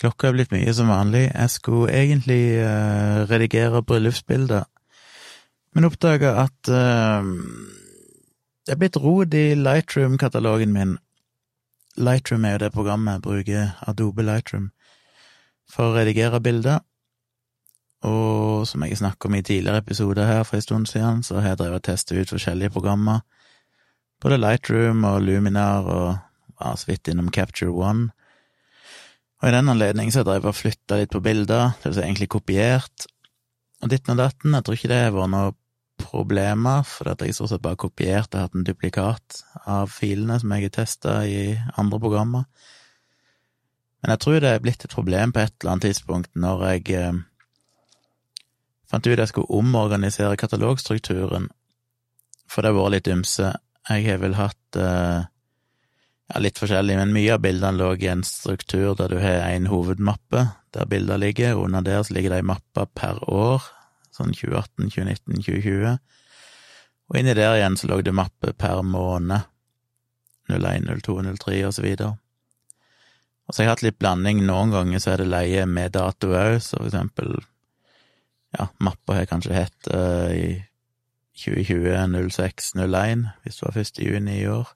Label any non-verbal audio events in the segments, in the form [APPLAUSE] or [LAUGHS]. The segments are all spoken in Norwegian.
Klokka er blitt mye som vanlig. Jeg skulle egentlig uh, redigere bryllupsbilder, men oppdaga at uh, det er blitt rot i Lightroom-katalogen min. Lightroom er jo det programmet jeg bruker, Adobe Lightroom, for å redigere bilder. Og som jeg snakket om i tidligere episoder her for en stund siden, så har jeg drevet og testet ut forskjellige programmer. Både Lightroom og Luminar og var så vidt innom Capture One. Og i den anledning så har jeg og flytta litt på bilder, det vil si egentlig kopiert, og ditten og datten. Jeg tror ikke det har vært noe problemer, for at jeg stort sett bare kopiert og hatt en duplikat av filene som jeg har testa i andre programmer. Men jeg tror det er blitt et problem på et eller annet tidspunkt når jeg eh, fant ut jeg skulle omorganisere katalogstrukturen, for det har vært litt ymse. Jeg har vel hatt eh, ja, litt forskjellig, men mye av bildene lå i en struktur der du har en hovedmappe der bilder ligger, og under der så ligger det ei mappe per år, sånn 2018, 2019, 2020, og inni der igjen så lå det mappe per måned, 01, 02, 03 og så videre. Og så har jeg hatt litt blanding, noen ganger så er det leie med dato òg, så for eksempel, ja, mappa har kanskje hett uh, i 2020 06 01, hvis det var 1. juni i år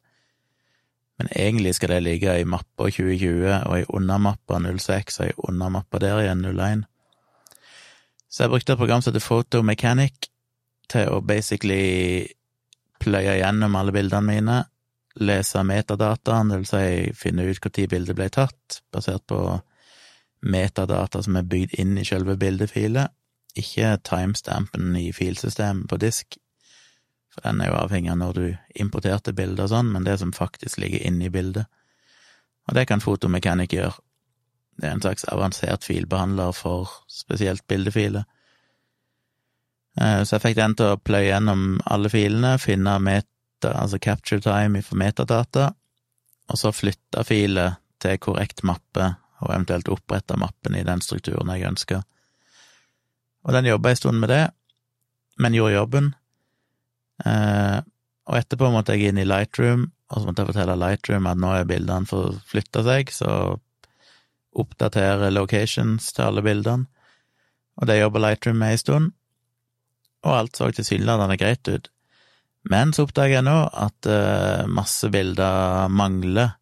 men egentlig skal det ligge i mappa 2020 og i undermappa 06 og i undermappa der igjen 01. Så jeg brukte et program som heter Photo Mechanic til å basically pløye gjennom alle bildene mine, lese metadataen, det vil si finne ut når bildet ble tatt, basert på metadata som er bygd inn i selve bildefilet, ikke timestampen i filsystemet på disk. For den er jo avhengig av når du importerte bildet og sånn, men det som faktisk ligger inne i bildet. Og det kan Fotomechanic gjøre. Det er en slags avansert filbehandler for spesielt bildefiler. Eh, så jeg fikk den til å pløye gjennom alle filene, finne meta, altså capture time for metadata, og så flytte filer til korrekt mappe, og eventuelt opprette mappen i den strukturen jeg ønska. Og den jobba en stund med det, men gjorde jobben. Eh, og etterpå måtte jeg inn i Lightroom, og så måtte jeg fortelle Lightroom at nå er bildene forflytta seg, så oppdatere locations til alle bildene. Og det jobber Lightroom med ei stund, og alt så tilsynelatende greit ut. Men så oppdager jeg nå at uh, masse bilder mangler.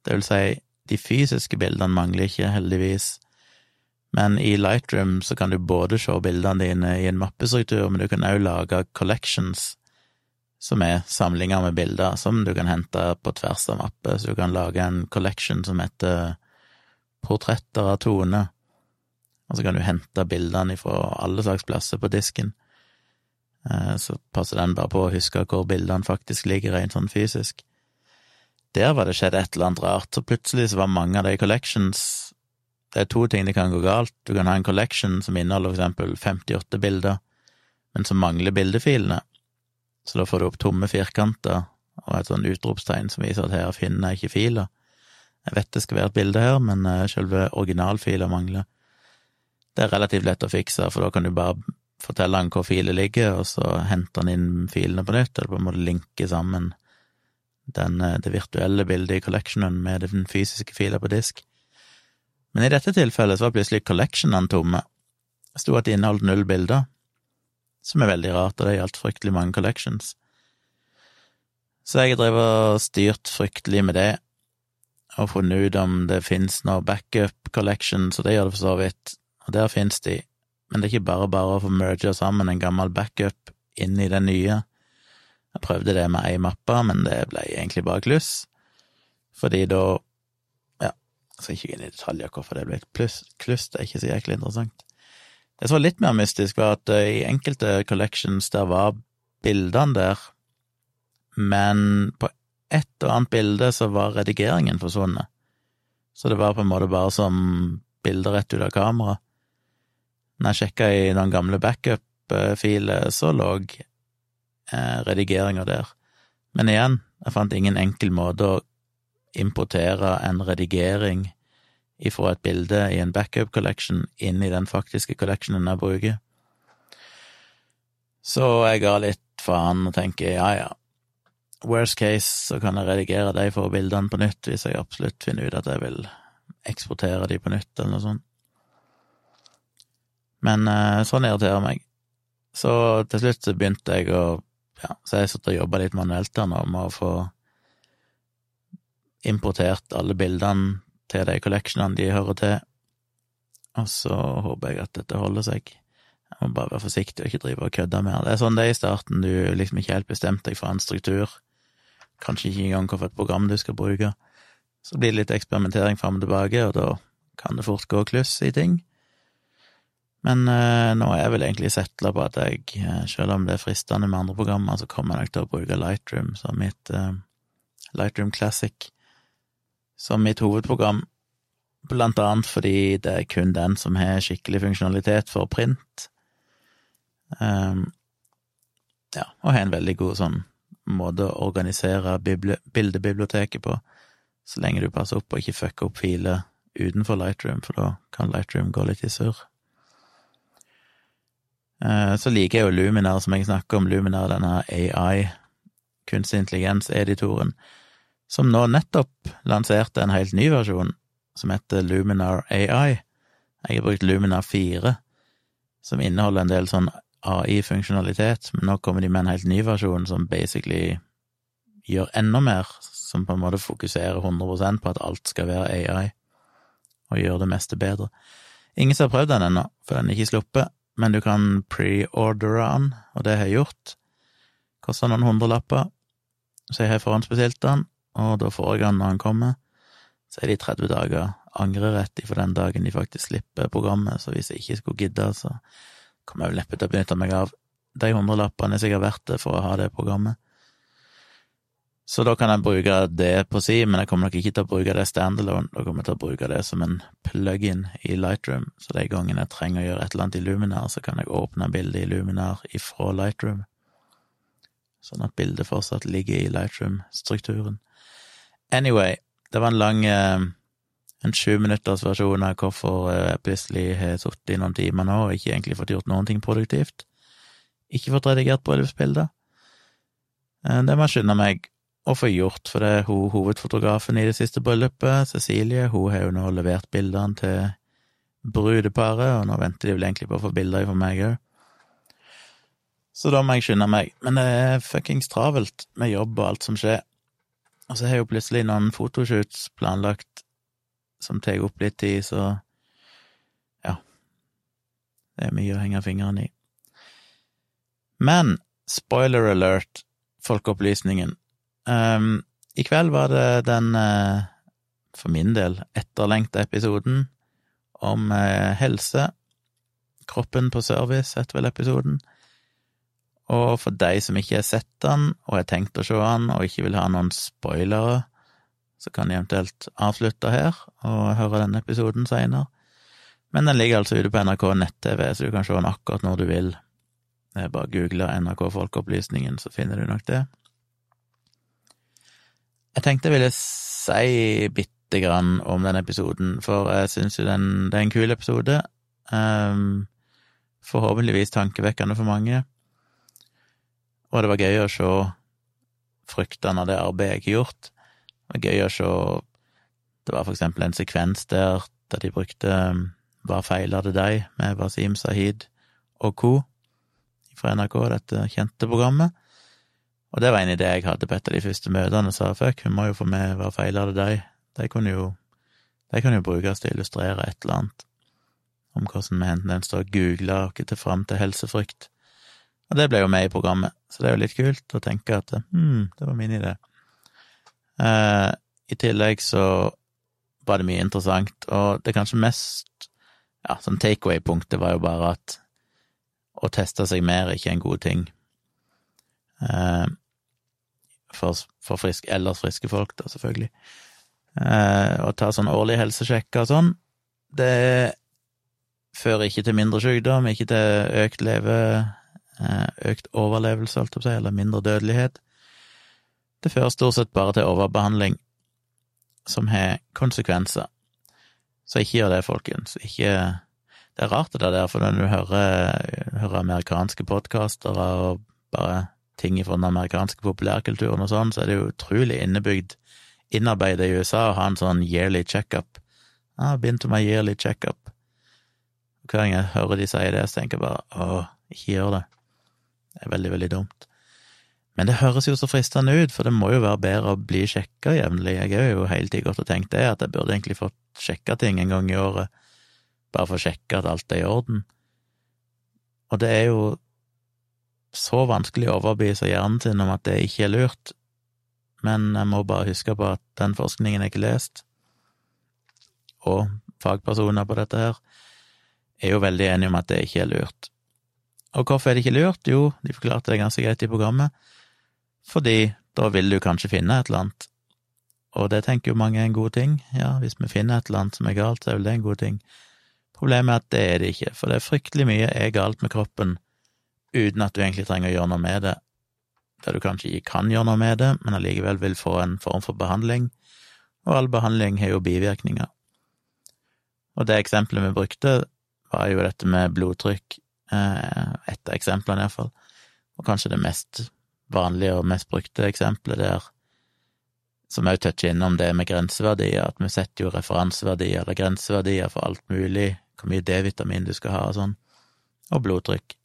Det vil si, de fysiske bildene mangler ikke, heldigvis. Men i Lightroom så kan du både se bildene dine i en mappestruktur, men du kan òg lage collections som er samlinger med bilder som du kan hente på tvers av mapper, så du kan lage en collection som heter Portretter av Tone, og så kan du hente bildene fra alle slags plasser på disken. Eh, så passer den bare på å huske hvor bildene faktisk ligger rent sånn fysisk. Der var det skjedd et eller annet rart, så plutselig så var mange av de collections Det er to ting det kan gå galt. Du kan ha en collection som inneholder for eksempel 58 bilder, men som mangler bildefilene. Så da får du opp tomme firkanter og et sånn utropstegn som viser at her finner jeg ikke filer. Jeg vet det skal være et bilde her, men eh, selve originalfila mangler. Det er relativt lett å fikse, for da kan du bare fortelle han hvor filen ligger, og så henter han inn filene på nytt, eller på en måte linke sammen den, eh, det virtuelle bildet i collectionen med den fysiske fila på disk. Men i dette tilfellet så var plutselig collectionene tomme. Det sto at det inneholdt null bilder som er veldig rart, og det gjaldt fryktelig mange collections. Så jeg har drevet og styrt fryktelig med det, og funnet ut om det finnes noe backup collections, og det gjør det for så vidt, og der finnes de, men det er ikke bare bare å få merga sammen en gammel backup inn i den nye. Jeg prøvde det med ei mappe, men det ble egentlig bare kluss, fordi da Ja, jeg skal ikke gå inn i detaljer hvorfor det ble et kluss, det er ikke så jæklig interessant. Det som var litt mer mystisk, var at eh, i enkelte collections der var bildene der, men på et og annet bilde så var redigeringen forsvunnet. Så det var på en måte bare som bilder rett ut av kamera. Når jeg sjekka i noen gamle backup-filer, så lå eh, redigeringa der. Men igjen, jeg fant ingen enkel måte å importere en redigering ifra et bilde i en backup collection inn i den faktiske collectionen jeg bruker. Så jeg ga litt faen og tenker ja, ja, worst case så kan jeg redigere de for bildene på nytt hvis jeg absolutt finner ut at jeg vil eksportere de på nytt, eller noe sånt. Men eh, sånn irriterer meg. Så til slutt så begynte jeg å ja, Så jeg satt og jobba litt manuelt der nå med å få importert alle bildene til de collectionene de hører til, og så håper jeg at dette holder seg. Jeg må bare være forsiktig og ikke drive og kødde mer. Det er sånn det er i starten, du liksom ikke helt bestemt deg for en struktur, kanskje ikke engang hvilket program du skal bruke. Så blir det litt eksperimentering fram og tilbake, og da kan det fort gå kluss i ting. Men eh, nå er jeg vel egentlig settla på at jeg, eh, selv om det er fristende med andre programmer, så kommer jeg nok til å bruke Lightroom som mitt eh, Lightroom Classic som mitt hovedprogram, blant annet fordi det er kun den som har skikkelig funksjonalitet for print. Um, ja, og har en veldig god sånn måte å organisere bildebiblioteket på, så lenge du passer opp og ikke fucker opp filer utenfor Lightroom, for da kan Lightroom gå litt i surr. Eh, så liker jeg jo Luminar, som jeg snakker om, Luminar, denne AI, kunstig intelligens-editoren, som nå nettopp lanserte en helt ny versjon, som heter Luminar AI. Jeg har brukt Luminar 4, som inneholder en del sånn AI-funksjonalitet, men nå kommer de med en helt ny versjon som basically gjør enda mer, som på en måte fokuserer 100% på at alt skal være AI, og gjør det meste bedre. Ingen som har prøvd den ennå, for den er ikke sluppet, men du kan pre-ordere den, og det har jeg gjort. Koster noen hundrelapper, så jeg har forhåndsbestilt den, og da får jeg han når han kommer. Så er de 30 dager angrerett for den dagen de faktisk slipper programmet, så hvis jeg ikke skulle gidde, så kommer jeg vel neppe til å benytte meg av de hundrelappene jeg sikkert verdt det for å ha det programmet. Så da kan jeg bruke det på si, men jeg kommer nok ikke til å bruke det standalone. Da kommer jeg til å bruke det som en plug-in i Lightroom, så de gangene jeg trenger å gjøre et eller annet i Luminar, så kan jeg åpne bildet i Luminar ifra Lightroom, sånn at bildet fortsatt ligger i Lightroom-strukturen. Anyway, det var en lang eh, en sju minutters versjon av hvorfor jeg plutselig har sittet i noen timer nå og ikke egentlig fått gjort noen ting produktivt. Ikke fått redigert bryllupsbilder. Eh, det må jeg skynde meg å få gjort, for det er hun hovedfotografen i det siste bryllupet, Cecilie, hun har jo nå levert bildene til brudeparet, og nå venter de vel egentlig på å få bilder fra meg òg. Så da må jeg skynde meg, men det er fuckings travelt med jobb og alt som skjer. Og så har jeg jo plutselig noen fotoshoots planlagt som tar opp litt tid, så ja, det er mye å henge fingrene i. Men spoiler alert, folkeopplysningen, Um, I kveld var det den, uh, for min del, etterlengta episoden om uh, helse. Kroppen på service heter vel episoden. Og for de som ikke har sett den, og har tenkt å se den, og ikke vil ha noen spoilere, så kan de eventuelt avslutte her og høre denne episoden seinere. Men den ligger altså ute på NRK nett-TV, så du kan se den akkurat når du vil. Det er bare google NRK Folkeopplysningen, så finner du nok det. Jeg tenkte jeg ville si bitte grann om den episoden, for jeg syns jo den, det er en kul episode. Um, forhåpentligvis tankevekkende for mange. Og det var gøy å se fruktene av det arbeidet jeg har gjort. Det var gøy å se Det var for eksempel en sekvens der der de brukte Hva feiler det deg? med Wasim Sahid og co. fra NRK, dette kjente programmet. Og det var en idé jeg hadde på et av de første møtene, sa fuck, hun må jo få med hva feiler det deg? De kunne jo, de kan jo brukes til å illustrere et eller annet om hvordan vi enten står og googler oss til fram til helsefrykt. Og det ble jo med i programmet, så det er jo litt kult å tenke at hm, det var min idé. Eh, I tillegg så var det mye interessant, og det kanskje mest ja, sånn takeaway-punktet var jo bare at å teste seg mer er ikke en god ting. Eh, for, for frisk, ellers friske folk, da, selvfølgelig. Eh, å ta sånn årlig helsesjekk og sånn, det fører ikke til mindre sykdom, ikke til økt leve, økt overlevelse, eller mindre dødelighet. Det fører stort sett bare til overbehandling, som har konsekvenser. Så ikke gjør det, folkens. Ikke Det er rart det der, for når du hører, hører amerikanske podkaster og bare ting fra den amerikanske populærkulturen og sånn, så er det jo utrolig innebygd, innarbeidet i USA å ha en sånn yearly checkup, Ah, been to my yearly checkup. Hver gang jeg hører de si det, så tenker jeg bare åh, ikke gjør det. Det er veldig, veldig dumt. Men det høres jo så fristende ut, for det må jo være bedre å bli sjekka jevnlig. Jeg har jo hele tida gått og tenkt det, at jeg burde egentlig fått sjekka ting en gang i året, bare for å sjekke at alt er i orden. Og det er jo så vanskelig å overbevise hjernen sin om at det ikke er lurt, men jeg må bare huske på at den forskningen jeg ikke lest, og fagpersoner på dette her, er jo veldig enige om at det ikke er lurt. Og hvorfor er det ikke lurt? Jo, de forklarte det ganske greit i programmet, fordi da vil du kanskje finne et eller annet, og det tenker jo mange er en god ting, ja, hvis vi finner et eller annet som er galt, så er vel det en god ting. Problemet er at det er det ikke, for det er fryktelig mye er galt med kroppen uten at du egentlig trenger å gjøre noe med det, der du kanskje ikke kan gjøre noe med det, men allikevel vil få en form for behandling, og all behandling har jo bivirkninger. Og det eksempelet vi brukte, var jo dette med blodtrykk, et av eksemplene iallfall, og kanskje det mest vanlige og mest brukte eksempelet der, som òg toucher innom det med grenseverdier, at vi setter jo referanseverdier eller grenseverdier for alt mulig, hvor mye D-vitamin du skal ha og sånn, og blodtrykk.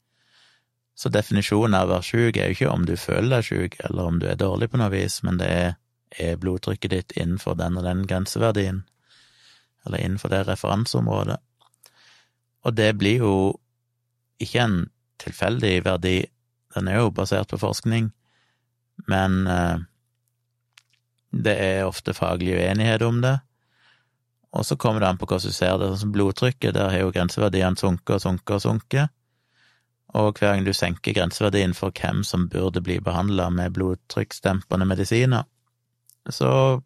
Så definisjonen av å være sjuk er jo ikke om du føler deg sjuk, eller om du er dårlig på noe vis, men det er er blodtrykket ditt innenfor den og den grenseverdien, eller innenfor det referanseområdet. Og det blir jo ikke en tilfeldig verdi, den er jo basert på forskning, men eh, det er ofte faglig uenighet om det. Og så kommer det an på hvordan du ser det. Sånn som blodtrykket, der har jo grenseverdiene sunket og sunket og sunket. Og hver gang du senker grenseverdien for hvem som burde bli behandla med blodtrykksdempende medisiner, så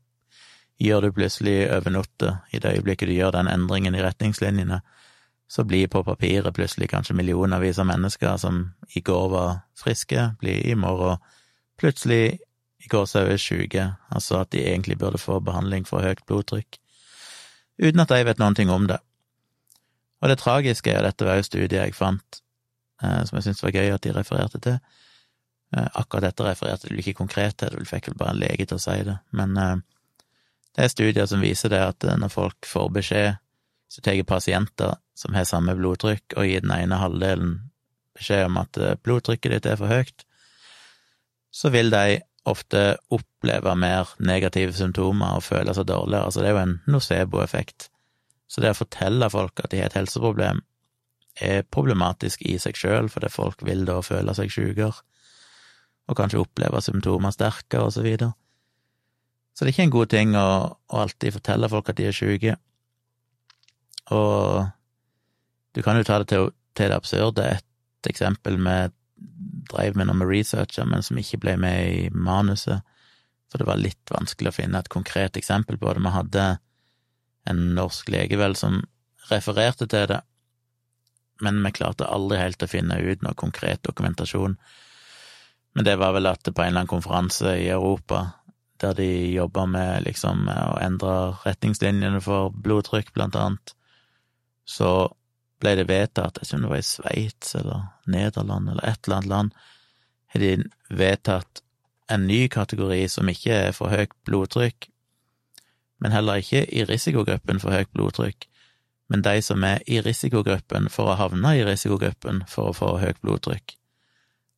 gjør du plutselig overnotte i det øyeblikket du gjør den endringen i retningslinjene, så blir på papiret plutselig kanskje millionervis av mennesker som i går var friske, blir i morgen plutselig i gåsehudet syke, altså at de egentlig burde få behandling for høyt blodtrykk, uten at de vet noen ting om det. Og det tragiske er, dette var jo studiet jeg fant, eh, som jeg syntes var gøy at de refererte til. Eh, akkurat dette refererte du ikke konkret til, du fikk vel bare en lege til å si det, men eh, det er studier som viser det at når folk får beskjed, så tar pasienter som har samme blodtrykk, og gir den ene halvdelen beskjed om at eh, blodtrykket ditt er for høyt, så vil de ofte oppleve mer negative symptomer og føle seg dårligere. Altså, det er jo en nocebo-effekt. Så det å fortelle folk at de har et helseproblem, er problematisk i seg sjøl, fordi folk vil da føle seg sjukere, og kanskje oppleve symptomer sterkere, og så videre. Så det er ikke en god ting å, å alltid fortelle folk at de er sjuke. Og du kan jo ta det til, til det absurde. Et eksempel vi dreiv med noe med researcher, men som ikke ble med i manuset, for det var litt vanskelig å finne et konkret eksempel på det. Vi hadde en norsk lege, vel, som refererte til det, men vi klarte aldri helt å finne ut noe konkret dokumentasjon. Men det var vel at på en eller annen konferanse i Europa, der de jobba med liksom å endre retningslinjene for blodtrykk, blant annet, så ble det vedtatt, jeg tror det var i Sveits eller Nederland eller et eller annet land, har de vedtatt en ny kategori som ikke er for høyt blodtrykk, men heller ikke i risikogruppen for høyt blodtrykk, men de som er i risikogruppen for å havne i risikogruppen for å få høyt blodtrykk.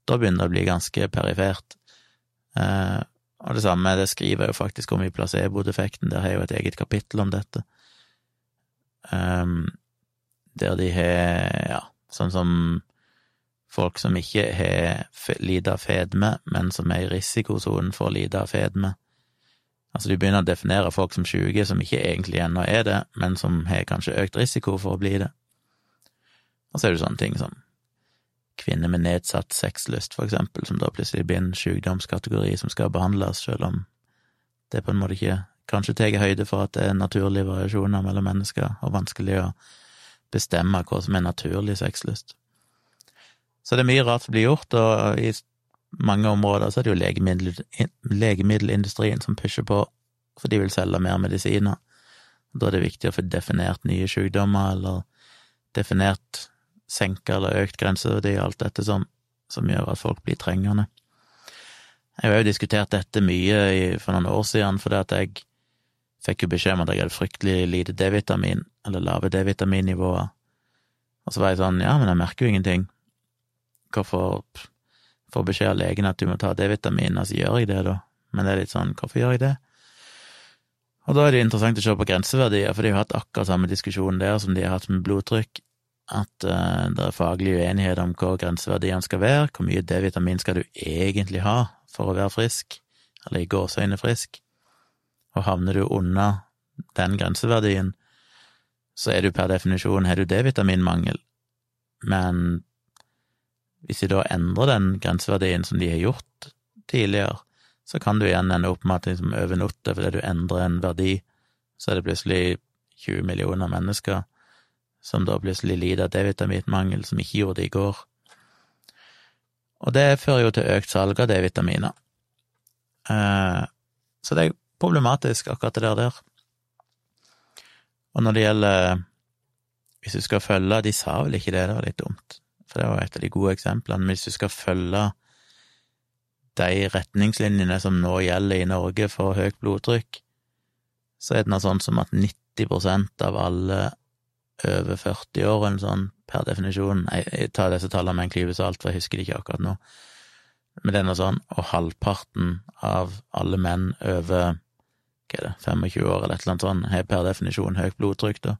Da begynner det å bli ganske perifert. Eh, og det samme, det skriver jeg jo faktisk om i placebo-defekten, der har jeg jo et eget kapittel om dette. Um, der de har, ja, sånn som folk som ikke har lite fedme, men som er i risikosonen for å lide av fedme. Altså, du begynner å definere folk som syke som ikke egentlig ennå er det, men som har kanskje økt risiko for å bli det. Og så er det sånne ting som kvinner med nedsatt sexlyst, for eksempel, som da plutselig blir en sykdomskategori som skal behandles, selv om det på en måte ikke kanskje tar høyde for at det er naturlige variasjoner mellom mennesker, og vanskelig å bestemme hva som er naturlig sexlyst. Så det er mye rart som blir gjort, og i mange områder så er det jo legemiddel, legemiddelindustrien som pusher på, for de vil selge mer medisiner. Da er det viktig å få definert nye sykdommer, eller definert senka eller økt grenseverdi, alt dette som, som, gjør at folk blir trengende. Jeg har jo diskutert dette mye for noen år siden, fordi at jeg fikk jo beskjed om at jeg hadde fryktelig lite D-vitamin, eller lave D-vitaminnivåer. Og så var jeg sånn, ja, men jeg merker jo ingenting. Hvorfor får beskjed av legen at du må ta D-vitamin, altså gjør jeg det, da? Men det er litt sånn, hvorfor gjør jeg det? Og da er det interessant å se på grenseverdier, for de har hatt akkurat samme diskusjon der som de har hatt med blodtrykk, at uh, det er faglig uenighet om hvor grenseverdiene skal være, hvor mye D-vitamin skal du egentlig ha for å være frisk, eller i gåseøyne frisk, og havner du under den grenseverdien, så er du per definisjon har du D-vitaminmangel, men hvis de da endrer den grenseverdien som de har gjort tidligere, så kan du igjen ende opp med at liksom over natta, fordi du endrer en verdi, så er det plutselig 20 millioner mennesker som da plutselig lider av D-vitaminmangel, som ikke gjorde det i går. Og det fører jo til økt salg av D-vitaminer. Eh, så det er problematisk, akkurat det der der. Og når det gjelder Hvis du skal følge De sa vel ikke det, det var litt dumt, for det var et av de gode eksemplene. Men hvis du skal følge de retningslinjene som nå gjelder i Norge for høyt blodtrykk, så er det noe sånn som at 90% av alle over 40 år, eller sånn, per definisjon Jeg, tar disse tallene med en klype salt, for jeg husker det ikke akkurat nå. Men det er noe sånn, og halvparten av alle menn over er det, 25 år eller et eller annet sånt, har per definisjon høyt blodtrykk, da.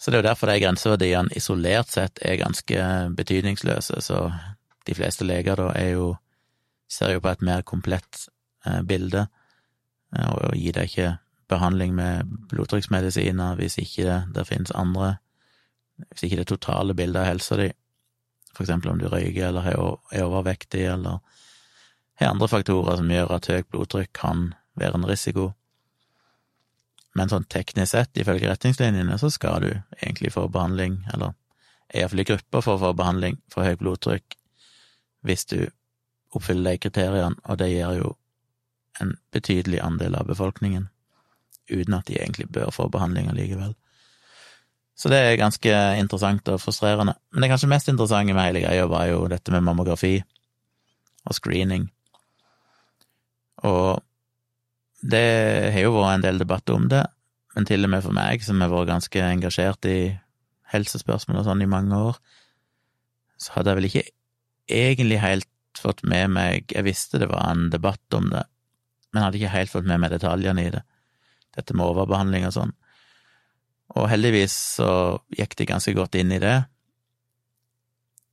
Så det er jo derfor de grenseverdiene isolert sett er ganske betydningsløse, så de fleste leger da er jo ser jo på et mer komplett eh, bilde, eh, og gir deg ikke behandling med blodtrykksmedisiner hvis ikke det, det finnes andre Hvis ikke det totale bildet av helsa di, for eksempel om du røyker eller er overvektig eller har andre faktorer som gjør at høyt blodtrykk kan være en risiko. Men sånn teknisk sett, ifølge retningslinjene, så skal du egentlig få behandling, eller er iallfall i grupper for å få behandling for høyt blodtrykk hvis du oppfyller de kriteriene, og det gjør jo en betydelig andel av befolkningen, uten at de egentlig bør få behandling allikevel. Så det er ganske interessant og frustrerende. Men det kanskje mest interessante med hele greia var jo dette med mammografi og screening. Og det har jo vært en del debatt om det, men til og med for meg, som har vært ganske engasjert i helsespørsmål og sånn i mange år, så hadde jeg vel ikke egentlig helt fått med meg Jeg visste det var en debatt om det, men hadde ikke helt fått med meg detaljene i det. Dette med overbehandling og sånn. Og heldigvis så gikk de ganske godt inn i det,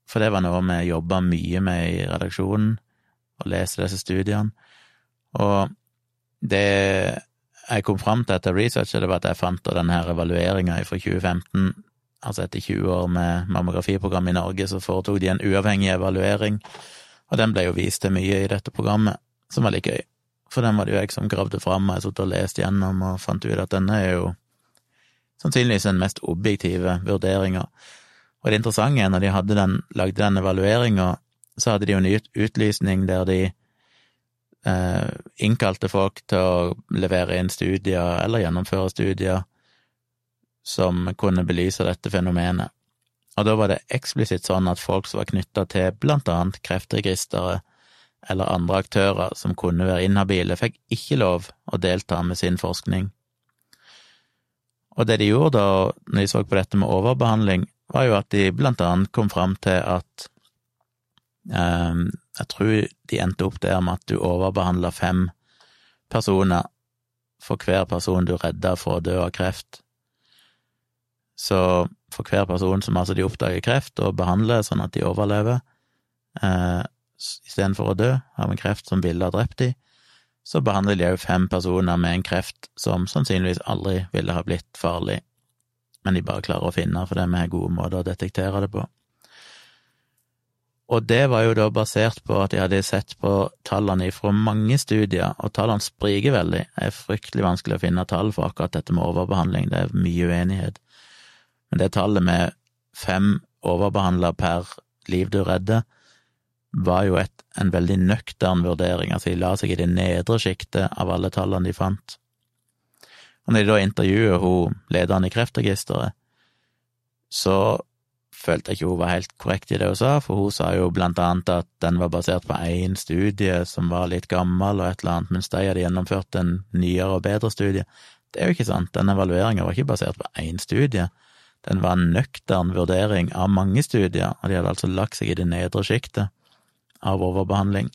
for det var noe vi jobba mye med i redaksjonen, og leste disse studiene. Og det jeg kom fram til etter researchet, det var at jeg fant denne her evalueringa fra 2015 altså etter 20 år med mammografiprogram i Norge, så foretok de en uavhengig evaluering, og den ble jo vist til mye i dette programmet, som var litt gøy. For den var det jo jeg som gravde fram, og jeg satt og leste gjennom og fant ut at denne er jo sannsynligvis den mest objektive vurderinga. Og det interessante er, når de hadde den, lagde den evalueringa, så hadde de jo en utlysning der de eh, innkalte folk til å levere inn studier eller gjennomføre studier som kunne belyse dette fenomenet. Og da var det eksplisitt sånn at folk som var knytta til blant annet kreftregisteret eller andre aktører som kunne være inhabile, fikk ikke lov å delta med sin forskning. Og det de gjorde da, når de så på dette med overbehandling, var jo at de blant annet kom fram til at eh, Jeg tror de endte opp der med at du overbehandla fem personer for hver person du redda for å dø av kreft. Så for hver person som altså de oppdager kreft og behandler sånn at de overlever, eh, istedenfor å dø av en kreft som ville ha drept de, så behandler de òg fem personer med en kreft som sannsynligvis aldri ville ha blitt farlig, men de bare klarer å finne fordi vi har gode måter å detektere det på. Og det var jo da basert på at jeg hadde sett på tallene fra mange studier, og tallene spriker veldig. Det er fryktelig vanskelig å finne tall for akkurat dette med overbehandling, det er mye uenighet. Men det tallet med fem overbehandla per liv du redder, var jo et, en veldig nøktern vurdering, altså de la seg i det nedre sjiktet av alle tallene de fant. Og når de da intervjuer hun lederen i Kreftregisteret, så følte jeg ikke hun var helt korrekt i det hun sa, for hun sa jo blant annet at den var basert på én studie som var litt gammel og et eller annet, mens de hadde gjennomført en nyere og bedre studie. Det er jo ikke sant, den evalueringa var ikke basert på én studie, den var en nøktern vurdering av mange studier, og de hadde altså lagt seg i det nedre sjiktet av overbehandling,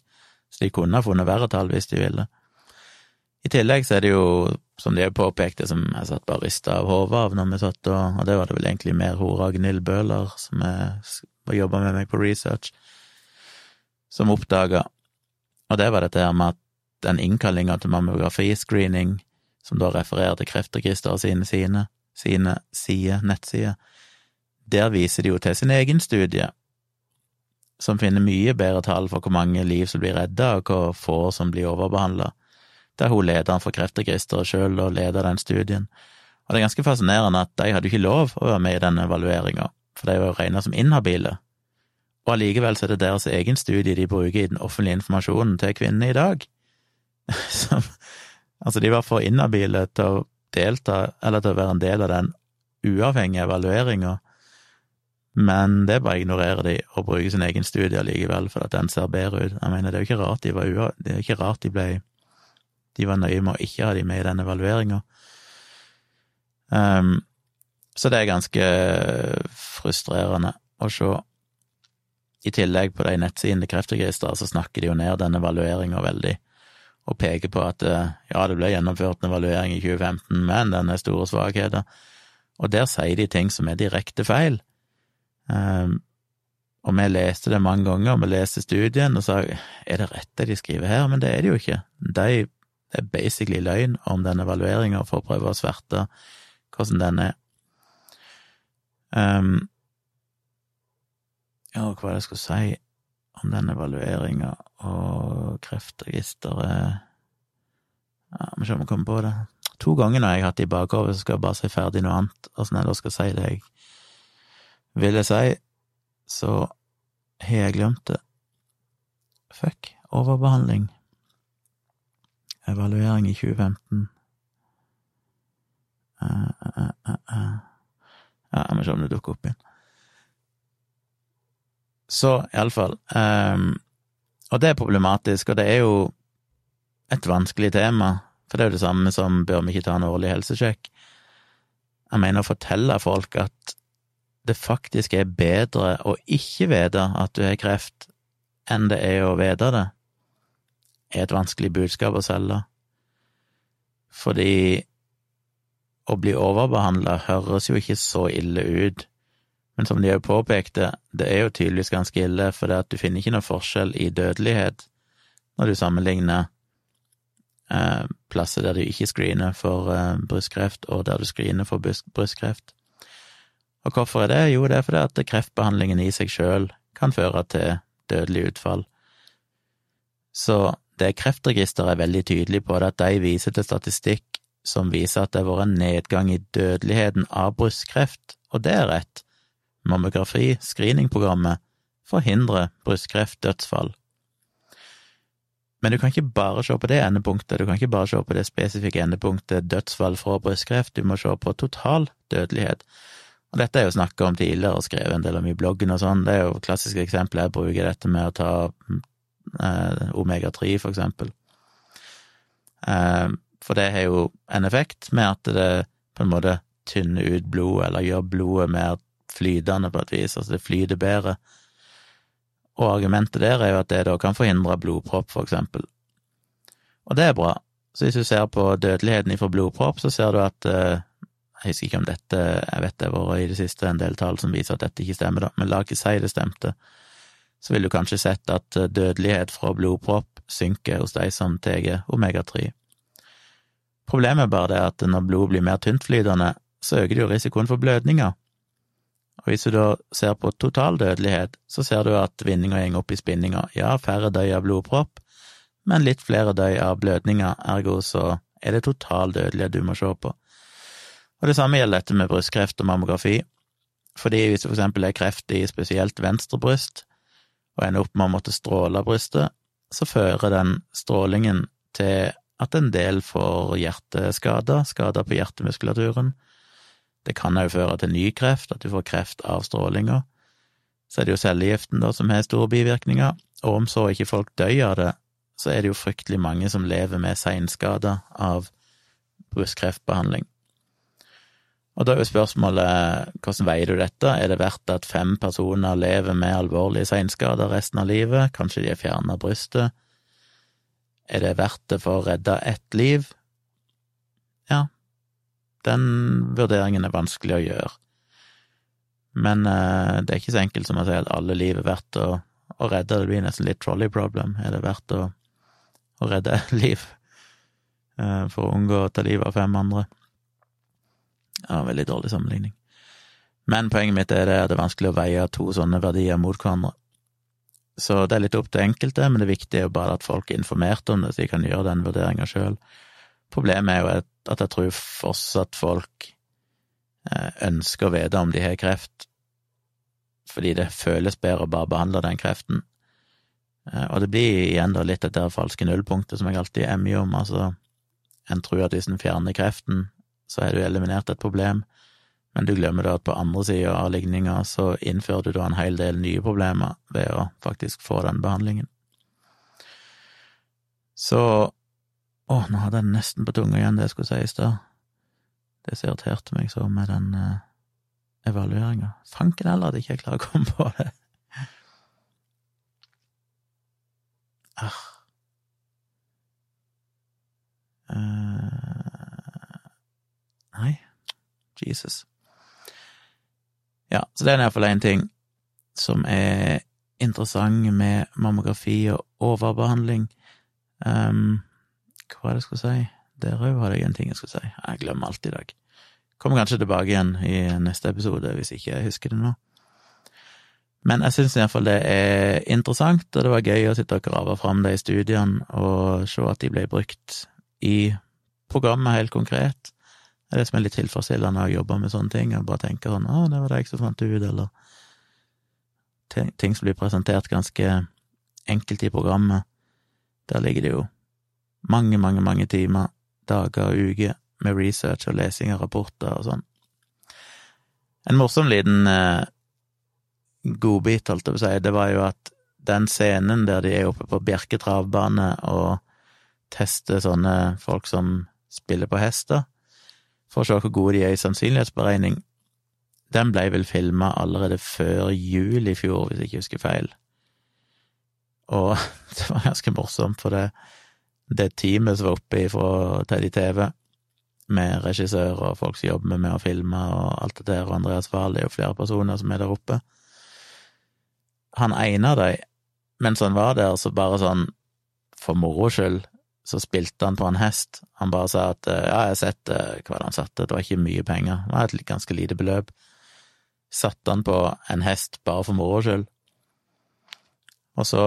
så de kunne ha funnet verre tall hvis de ville. I tillegg så er det jo, som de påpekte, påpekt, som jeg satt bare rista av hodet av når vi satt og Og det var det vel egentlig mer hun Ragnhild Bøhler, som jobba med meg på research, som oppdaga. Og det var dette her med at den innkallinga til mammografiscreening, som da refererer til Kreftregisteret sine, sine, sine sider, nettsider, der viser de jo til sin egen studie, som finner mye bedre tall for hvor mange liv som blir redda, og hvor få som blir overbehandla der hun lederen for Kreftregisteret sjøl og leder den studien. Og det er ganske fascinerende at de hadde ikke lov å være med i den evalueringa, for de var jo regna som inhabile. Og allikevel så er det deres egen studie de bruker i den offentlige informasjonen til kvinnene i dag. [LAUGHS] Som, altså, de var for inhabile til å delta, eller til å være en del av den uavhengige evalueringa, men det bare ignorerer de og bruker sin egen studie allikevel, for at den ser bedre ut. Jeg mener, det er jo ikke rart de var. Det er ikke rart de ble de var nøye med å ikke ha de med i den evalueringa. Um, så det er ganske frustrerende å se. I tillegg, på de nettsidene Kreftregisteret, så snakker de jo ned den evalueringa veldig, og peker på at eh, ja, det ble gjennomført en evaluering i 2015, men den er store svakheter. Og der sier de ting som er direkte feil. Um, og vi leste det mange ganger, vi leste studien og sa er det rett det de skriver her, men det er det jo ikke. De det er basically løgn om den evalueringa for å prøve å sverte hvordan den er. Um, ja, hva var det jeg skulle si om den evalueringa og Kreftregisteret Ja, Vi jeg kommer på det. To ganger når jeg har hatt det i bakhodet, så skal jeg bare si ferdig noe annet, åssen jeg da skal si det jeg ville si, så har jeg glemt det. Fuck. Overbehandling. Evaluering i 2015. Uh, uh, uh, jeg må se om det dukker opp igjen. Så iallfall um, Og det er problematisk, og det er jo et vanskelig tema, for det er jo det samme som bør vi ikke ta en årlig helsesjekk? Jeg mener å fortelle folk at det faktisk er bedre å ikke vite at du har kreft, enn det er å vite det er et vanskelig budskap å selge. Fordi å bli overbehandla høres jo ikke så ille ut, men som de òg påpekte, det er jo tydeligvis ganske ille, for det at du finner ikke noe forskjell i dødelighet når du sammenligner eh, plasser der du ikke screener for eh, brystkreft, og der du screener for brystkreft. Og hvorfor er det? Jo, det er fordi at kreftbehandlingen i seg sjøl kan føre til dødelig utfall. Så det Kreftregisteret er veldig tydelig på, det at de viser til statistikk som viser at det har vært en nedgang i dødeligheten av brystkreft, og det er rett. Mammografi, screeningprogrammet, forhindrer brystkreftdødsfall. Men du kan ikke bare se på det endepunktet, du kan ikke bare se på det spesifikke endepunktet dødsfall fra brystkreft, du må se på total dødelighet. Og dette er jo snakka om tidligere og skrevet en del om i bloggen og sånn, det er jo klassiske eksempler jeg bruker dette med å ta eh, omega-3, for eksempel. Eh, for det har jo en effekt med at det på en måte tynner ut blodet, eller gjør blodet mer flytende på et vis, altså det flyter bedre. Og argumentet der er jo at det da kan forhindre blodpropp, for eksempel. Og det er bra. Så hvis du ser på dødeligheten ifra blodpropp, så ser du at eh, Jeg husker ikke om dette Jeg vet det har vært i det siste en del tall som viser at dette ikke stemmer, da, men la ikke si det stemte så vil du kanskje sett at eh, dødelighet fra blodpropp synker hos de som tar omega-3. Problemet er bare det at når blodet blir mer tyntflytende, så øker det jo risikoen for blødninger. Og hvis du da ser på total dødelighet, så ser du at vinninga går opp i spinninga. Ja, færre døy av blodpropp, men litt flere døy av blødninger, ergo så er det total dødelighet du må se på. Og det samme gjelder dette med brystkreft og mammografi, fordi hvis det for eksempel er kreft i spesielt venstre bryst, og ender opp med å måtte stråle brystet, så fører den strålingen til at en del får hjerteskader, skader på hjertemuskulaturen. Det kan òg føre til ny kreft, at du får kreft av strålinga. så er det jo cellegiften da som har store bivirkninger, og om så ikke folk dør av det, så er det jo fryktelig mange som lever med seinskader av brystkreftbehandling. Og da er jo spørsmålet hvordan veier du dette, er det verdt at fem personer lever med alvorlige seinskader resten av livet, kanskje de er fjerna brystet, er det verdt det for å redde ett liv? Ja, den vurderingen er vanskelig å gjøre. Men eh, det er ikke så enkelt som å si at alle liv er verdt å, å redde, det blir nesten litt trolley problem. Er det verdt å, å redde [LAUGHS] liv eh, for å unngå å ta livet av fem andre? Ja, veldig dårlig sammenligning. Men poenget mitt er det at det er vanskelig å veie to sånne verdier mot hverandre. Så det er litt opp til enkelte, men det viktige er jo bare at folk er informert om det, så de kan gjøre den vurderinga sjøl. Problemet er jo at jeg tror fortsatt folk eh, ønsker å vite om de har kreft, fordi det føles bedre å bare behandle den kreften. Eh, og det blir igjen da litt dette falske nullpunktet som jeg alltid er mye om, altså en tror at hvis en fjerner kreften, så har du eliminert et problem, men du glemmer da at på andre sida av ligninga så innfører du da en hel del nye problemer ved å faktisk få den behandlingen. Så Å, nå hadde jeg nesten på tunga igjen det jeg skulle si i stad. Det som irriterte meg så med den uh, evalueringa. Fanken heller at jeg ikke klarer å komme på det. Ah. Uh, Jesus. Ja, så det er iallfall én ting som er interessant med mammografi og overbehandling. Um, hva var det jeg skulle si? Der òg hadde jeg en ting jeg skulle si. Jeg glemmer alt i dag. Kommer kanskje tilbake igjen i neste episode, hvis ikke jeg husker det nå. Men jeg syns iallfall det er interessant, og det var gøy å sitte og grave fram de studiene og se at de ble brukt i programmet helt konkret er det som er litt tilfredsstillende å jobbe med sånne ting, og bare tenke sånn 'Å, det var det jeg som fant ut', eller ting som blir presentert ganske enkelt i programmet. Der ligger det jo mange, mange, mange timer, dager og uker med research og lesing av rapporter og sånn. En morsom liten eh, godbit, holdt jeg på å si, det var jo at den scenen der de er oppe på Bjerke travbane og tester sånne folk som spiller på hester, for å se hvor gode de er i sannsynlighetsberegning. Den ble vel filma allerede før jul i fjor, hvis jeg ikke husker feil. Og [LAUGHS] det var ganske morsomt, for det, det teamet som var oppe fra Teddy TV, med regissør og folk som jobber med å filme og alt det der, og Andreas Wahl, det er jo flere personer som er der oppe. Han ene av dem, mens han var der, så bare sånn for moro skyld, så spilte han på en hest. Han bare sa at ja, jeg har sett hva han satte, det var ikke mye penger, det var et ganske lite beløp. Satte han på en hest bare for moro skyld. Og så,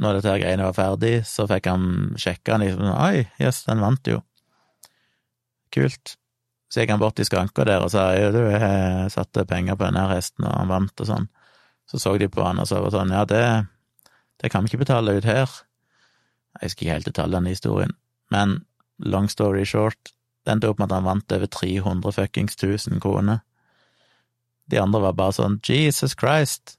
når dette her greiene var ferdig, så fikk han sjekka han liksom Oi, jøss, yes, den vant jo. Kult. Så gikk han bort til skranka der og sa jo, du, jeg satte penger på denne hesten, og han vant og sånn. Så så de på han og så var sånn, ja, det, det kan vi ikke betale ut her. Jeg husker ikke helt detaljene i historien, men long story short, det endte opp med at han vant over 300 fuckings 1000 kroner. De andre var bare sånn Jesus Christ,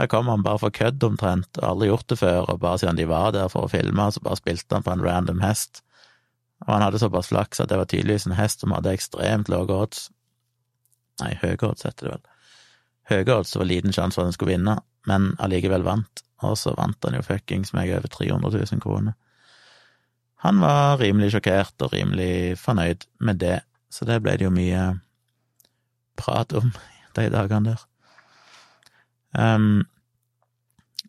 her kom han bare for kødd omtrent, og aldri gjort det før, og bare siden de var der for å filme, så bare spilte han på en random hest. Og han hadde såpass flaks at det var tydeligvis en hest som hadde ekstremt lave odds. Nei, høye odds heter det vel. Høye odds, var liten sjanse for at han skulle vinne, men allikevel vant og så vant han jo fuckings meg over 300 000 kroner. Han var rimelig sjokkert og rimelig fornøyd med det, så det ble det jo mye prat om [LAUGHS] de dagene der. Um,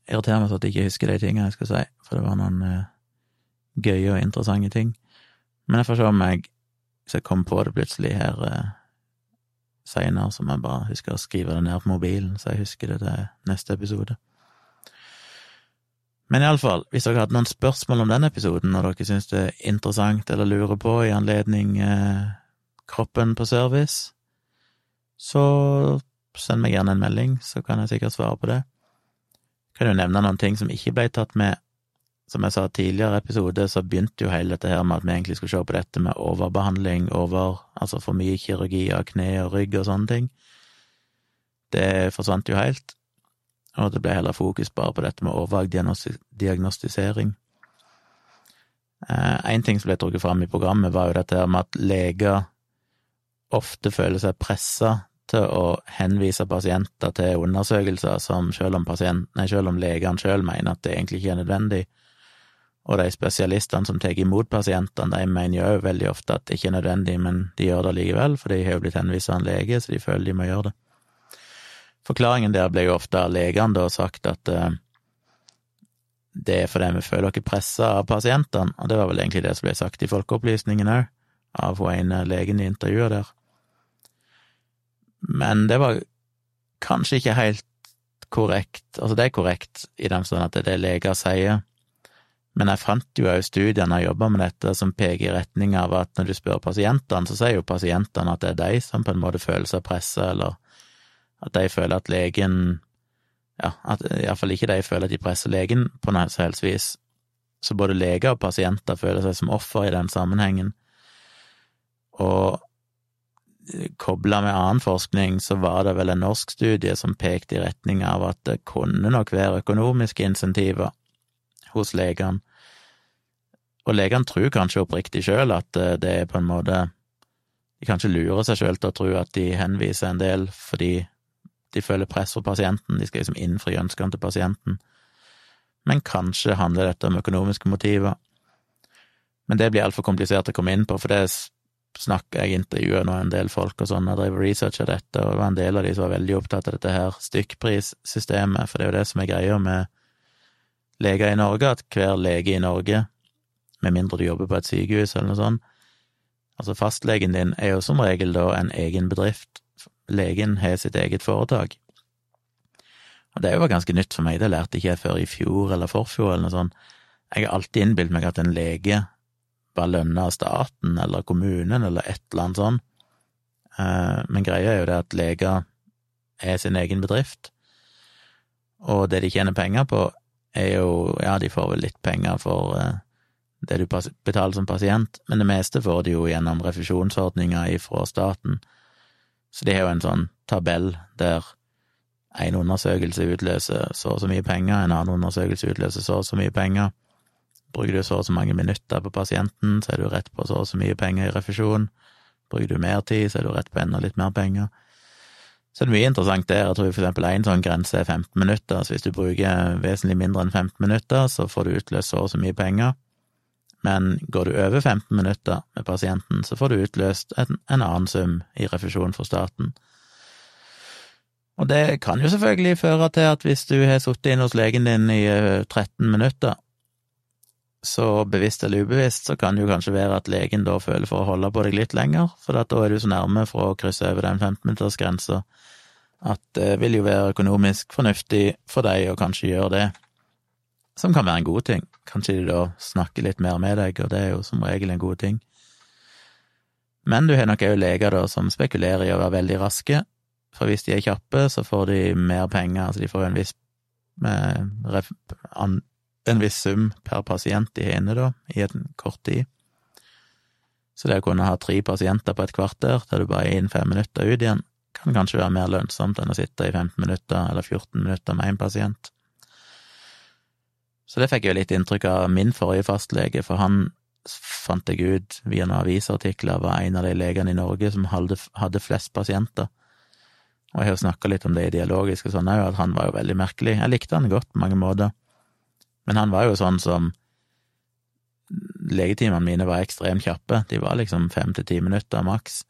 irriterer meg sånn at jeg ikke husker de tingene jeg skal si, for det var noen uh, gøye og interessante ting. Men jeg får se om jeg, hvis jeg kommer på det plutselig her uh, seinere, så må jeg bare huske å skrive det ned på mobilen, så jeg husker det til neste episode. Men iallfall, hvis dere hadde noen spørsmål om den episoden, og dere syns det er interessant eller lurer på i anledning eh, Kroppen på service, så send meg gjerne en melding, så kan jeg sikkert svare på det. Jeg kan jo nevne noen ting som ikke ble tatt med. Som jeg sa tidligere episode, så begynte jo hele dette her med at vi egentlig skulle se på dette med overbehandling, over, altså for mye kirurgi av kne og rygg og sånne ting. Det forsvant jo helt. Og det ble heller fokus bare på dette med overdiagnostisering. En eh, ting som ble trukket fram i programmet, var jo dette med at leger ofte føler seg pressa til å henvise pasienter til undersøkelser som selv om, nei, selv om legene selv mener at det egentlig ikke er nødvendig, og de spesialistene som tar imot pasientene, de mener jo veldig ofte at det ikke er nødvendig, men de gjør det likevel, for de har jo blitt henvist av en lege, så de føler de må gjøre det. Forklaringen der ble jo ofte av legene da sagt at uh, det er fordi vi føler oss pressa av pasientene, og det var vel egentlig det som ble sagt i Folkeopplysningen òg, av hun ene legen i intervjuet der. Men det var kanskje ikke helt korrekt, altså det er korrekt i den forstand at det er det leger sier, men jeg fant jo òg studier når jeg jobba med dette som peker i retning av at når du spør pasientene, så sier jo pasientene at det er de som på en måte føler seg pressa, eller at de føler at legen Ja, at iallfall ikke de føler at de presser legen på noe som helst vis. Så både leger og pasienter føler seg som offer i den sammenhengen. Og kobla med annen forskning, så var det vel en norsk studie som pekte i retning av at det kunne nok være økonomiske insentiver hos legene. Og legene tror kanskje oppriktig sjøl at eh, det er på en måte De kanskje lurer seg sjøl til å tro at de henviser en del fordi de føler press fra pasienten, de skal liksom innfri ønskene til pasienten. Men kanskje handler dette om økonomiske motiver. Men det blir altfor komplisert å komme inn på, for det snakker jeg intervjuer nå en del folk og sånn, jeg driver research av dette, og det var en del av de som var veldig opptatt av dette her stykkprissystemet, for det er jo det som er greia med leger i Norge, at hver lege i Norge, med mindre du jobber på et sykehus eller noe sånt, altså fastlegen din er jo som regel da en egen bedrift, legen har sitt eget foretak. Og det var ganske nytt for meg, det lærte ikke jeg før i fjor eller forfjor eller noe sånt. Jeg har alltid innbilt meg at en lege var lønna av staten eller kommunen eller et eller annet sånt, eh, men greia er jo det at leger er sin egen bedrift, og det de tjener penger på, er jo Ja, de får vel litt penger for uh, det du betaler som pasient, men det meste får de jo gjennom refusjonsordninger fra staten. Så de har jo en sånn tabell der en undersøkelse utløser så og så mye penger, en annen undersøkelse utløser så og så mye penger. Bruker du så og så mange minutter på pasienten, så er du rett på så og så mye penger i refusjon. Bruker du mer tid, så er du rett på enda litt mer penger. Så det er mye interessant der. Jeg tror for eksempel én sånn grense er 15 minutter, så hvis du bruker vesentlig mindre enn 15 minutter, så får du utløst så og så mye penger. Men går du over 15 minutter med pasienten, så får du utløst en, en annen sum i refusjon for staten. Og det kan jo selvfølgelig føre til at hvis du har sittet inne hos legen din i 13 eh, minutter, så bevisst eller ubevisst, så kan det jo kanskje være at legen da føler for å holde på deg litt lenger, for da er du så nærme for å krysse over den 15-minuttersgrensa at det vil jo være økonomisk fornuftig for deg å kanskje gjøre det, som kan være en god ting. Kanskje de da snakker litt mer med deg, og det er jo som regel en god ting. Men du har nok òg leger da som spekulerer i å være veldig raske, for hvis de er kjappe, så får de mer penger, altså de får en viss med, en viss sum per pasient de har inne, da, i en kort tid. Så det å kunne ha tre pasienter på et kvarter, der du bare er inn fem minutter ut igjen, kan kanskje være mer lønnsomt enn å sitte i 15 minutter eller 14 minutter med én pasient. Så det fikk jeg jo litt inntrykk av min forrige fastlege, for han fant jeg ut via noen avisartikler var en av de legene i Norge som hadde, hadde flest pasienter. Og jeg har jo snakka litt om det ideologiske og sånn òg, at han var jo veldig merkelig. Jeg likte han godt på mange måter. Men han var jo sånn som Legetimene mine var ekstremt kjappe, de var liksom fem til ti minutter maks,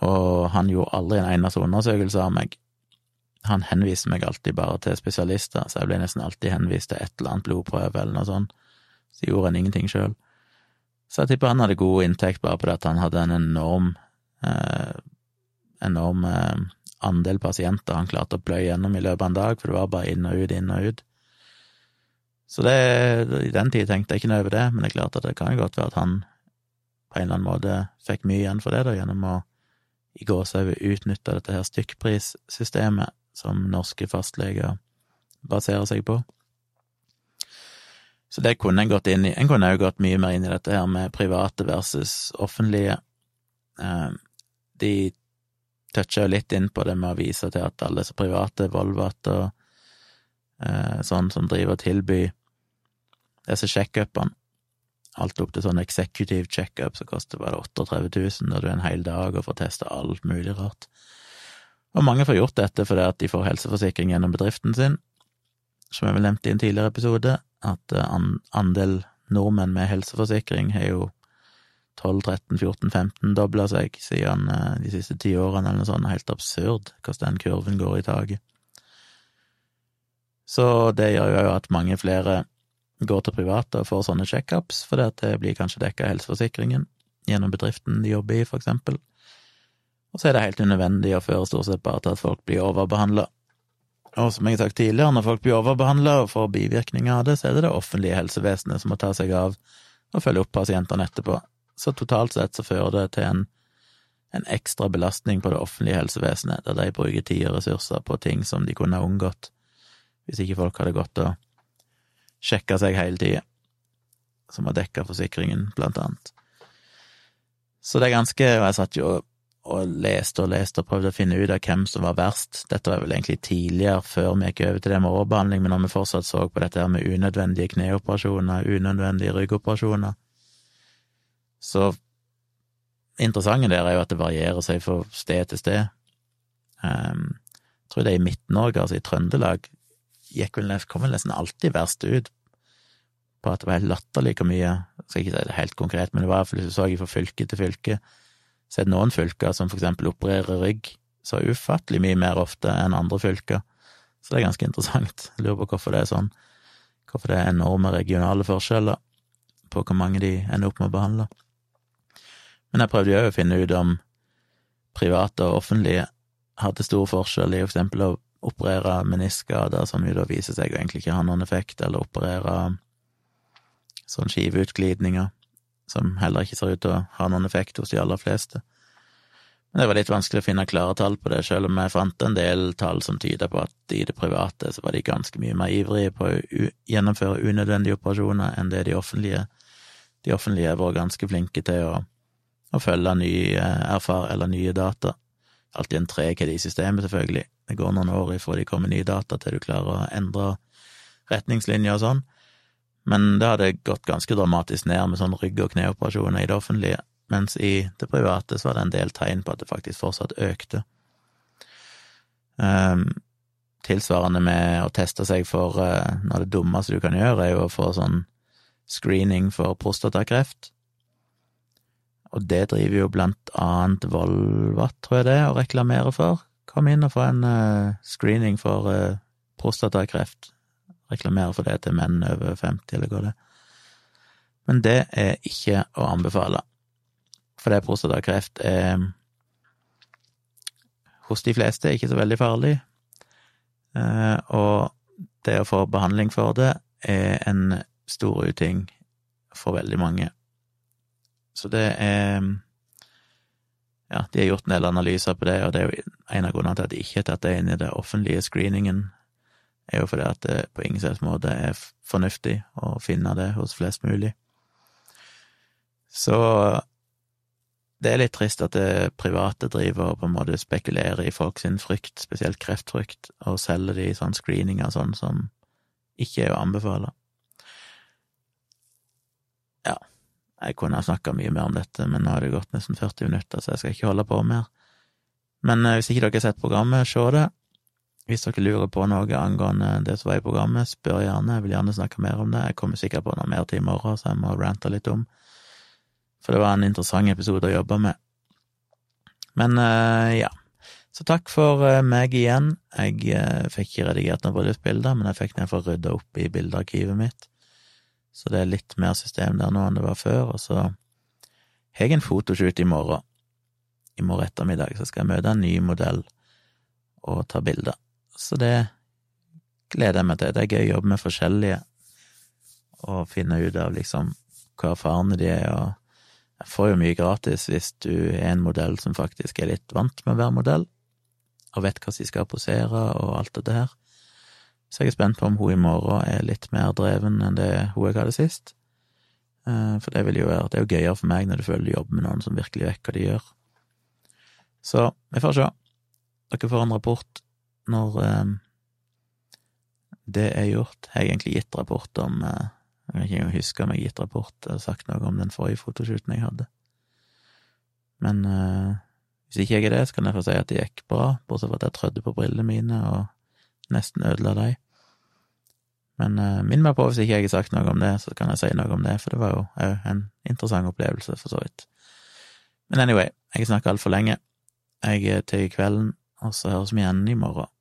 og han gjorde aldri en eneste undersøkelse av meg. Han henviste meg alltid bare til spesialister, så jeg ble nesten alltid henvist til et eller annet blodprøve eller noe sånt, så gjorde han ingenting sjøl. Så jeg tipper han hadde god inntekt bare på det at han hadde en enorm eh, enorm eh, andel pasienter han klarte å pløye gjennom i løpet av en dag, for det var bare inn og ut, inn og ut. Så det, i den tid tenkte jeg ikke noe over det, men det er klart at det kan godt være at han på en eller annen måte fikk mye igjen for det, da, gjennom å i gåsehudet utnytte dette her stykkprissystemet som norske fastleger baserer seg på. Så det kunne en gått inn i. En kunne òg gått mye mer inn i dette her med private versus offentlige. Eh, de toucha jo litt inn på det med å vise til at alle så private, Volvat og eh, sånn som driver og tilbyr disse checkupene. Alt opp til sånn executive checkup så koster bare 38 000, da du er en hel dag og får testa alt mulig rart. Og mange får gjort dette fordi at de får helseforsikring gjennom bedriften sin, som jeg vel nevnte i en tidligere episode, at eh, andel nordmenn med helseforsikring har jo 12-13-14-15 dobla seg siden eh, de siste ti årene, eller noe sånt. Helt absurd hvordan den kurven går i taket. Så det gjør jo at mange flere går til private og får sånne checkups, fordi at det blir kanskje dekka av helseforsikringen gjennom bedriften de jobber i, for eksempel. Og så er det helt unødvendig å føre stort sett bare til at folk blir overbehandla. Og som jeg har sagt tidligere, når folk blir overbehandla og får bivirkninger av det, så er det det offentlige helsevesenet som må ta seg av og følge opp pasientene etterpå. Så totalt sett så fører det til en, en ekstra belastning på det offentlige helsevesenet, der de bruker tid og ressurser på ting som de kunne ha unngått hvis ikke folk hadde gått og sjekka seg hele tida, som har dekka forsikringen, blant annet. Så det er ganske Og jeg satt jo og leste og leste og prøvde å finne ut av hvem som var verst. Dette var vel egentlig tidligere, før vi gikk over til det med overbehandling, men når vi fortsatt så på dette her med unødvendige kneoperasjoner, unødvendige ryggoperasjoner, så interessante der er jo at det varierer seg fra sted til sted. Um, jeg tror det er i Midt-Norge, altså i Trøndelag, gikk vel, kom vel nesten alltid verst ut på at det var helt latterlig hvor mye Jeg skal ikke si det helt konkret, men det var iallfall hvis du så fra fylke til fylke, så er det noen fylker som for eksempel opererer rygg så ufattelig mye mer ofte enn andre fylker. Så det er ganske interessant. Jeg lurer på hvorfor det er sånn. Hvorfor det er enorme regionale forskjeller på hvor mange de ender opp med å behandle. Men jeg prøvde jo å finne ut om private og offentlige hadde stor forskjell i for eksempel å operere meniskader, som jo da viser seg å egentlig ikke ha noen effekt, eller operere sånn skiveutglidninger, som heller ikke ser ut til å ha noen effekt hos de aller fleste. Men det var litt vanskelig å finne klare tall på det, selv om jeg fant en del tall som tyder på at i det private så var de ganske mye mer ivrige på å gjennomføre unødvendige operasjoner enn det de offentlige. De offentlige var ganske flinke til å, å følge nye erfar eller nye data. Alltid en treghet i systemet, selvfølgelig. Det går noen år ifra de kommer nye data til du klarer å endre retningslinjer og sånn. Men det hadde gått ganske dramatisk ned med sånn rygg- og kneoperasjoner i det offentlige, mens i det private så var det en del tegn på at det faktisk fortsatt økte. Um, tilsvarende med å teste seg for uh, av det dummeste du kan gjøre, er jo å få sånn screening for prostatakreft. Og det driver jo blant annet Volvat, tror jeg det, og reklamerer for. Kom inn og få en uh, screening for uh, prostatakreft. Reklamere for det til menn over 50, eller hva det. Men det er ikke å anbefale, for det prostatakreft er hos de fleste ikke så veldig farlig, uh, og det å få behandling for det er en stor uting for veldig mange. Så det er ja, de har gjort en del analyser på det, og det er jo en av grunnene til at de ikke har tatt det inn i det offentlige screeningen, er jo fordi at det på ingen slags måte er fornuftig å finne det hos flest mulig. Så det er litt trist at det private driver og på en måte spekulerer i folk sin frykt, spesielt kreftfrykt, og selger de sånn screeninger sånn som ikke er å anbefale. Ja, jeg kunne ha snakka mye mer om dette, men nå har det gått nesten 40 minutter, så jeg skal ikke holde på mer. Men eh, hvis ikke dere har sett programmet, se det. Hvis dere lurer på noe angående det som var i programmet, spør gjerne, jeg vil gjerne snakke mer om det. Jeg kommer sikkert på noe mer til i morgen, så jeg må rante litt om. For det var en interessant episode å jobbe med. Men uh, ja. Så takk for uh, meg igjen. Jeg uh, fikk ikke redigert noen bryllupsbilder, men jeg fikk ned for å rydde opp i bildearkivet mitt. Så det er litt mer system der nå enn det var før. Og så har jeg en fotoshoot i morgen. I morgen ettermiddag så skal jeg møte en ny modell og ta bilder. Så det gleder jeg meg til. Det er gøy å jobbe med forskjellige og finne ut av liksom hva erfarne de er, og jeg får jo mye gratis hvis du er en modell som faktisk er litt vant med å være modell, og vet hva de skal posere og alt dette her. Så jeg er spent på om hun i morgen er litt mer dreven enn det hun jeg hadde sist. Eh, for det vil jo være Det er jo gøyere for meg når du føler du jobber med noen som virkelig vet hva de gjør. Så vi får se. Dere får en rapport når, eh, det er gjort. Jeg har egentlig gitt rapport om eh, Jeg kan ikke engang huske om jeg har gitt rapport eller sagt noe om den forrige fotoshooten jeg hadde. Men uh, hvis ikke jeg er det, så kan jeg få si at det gikk bra, bortsett fra at jeg trødde på brillene mine og nesten ødela dem. Men uh, minn meg på hvis ikke jeg har sagt noe om det, så kan jeg si noe om det, for det var jo òg en interessant opplevelse, for så vidt. Men anyway, jeg snakker altfor lenge. Jeg er til i kvelden, og så høres vi igjen i morgen.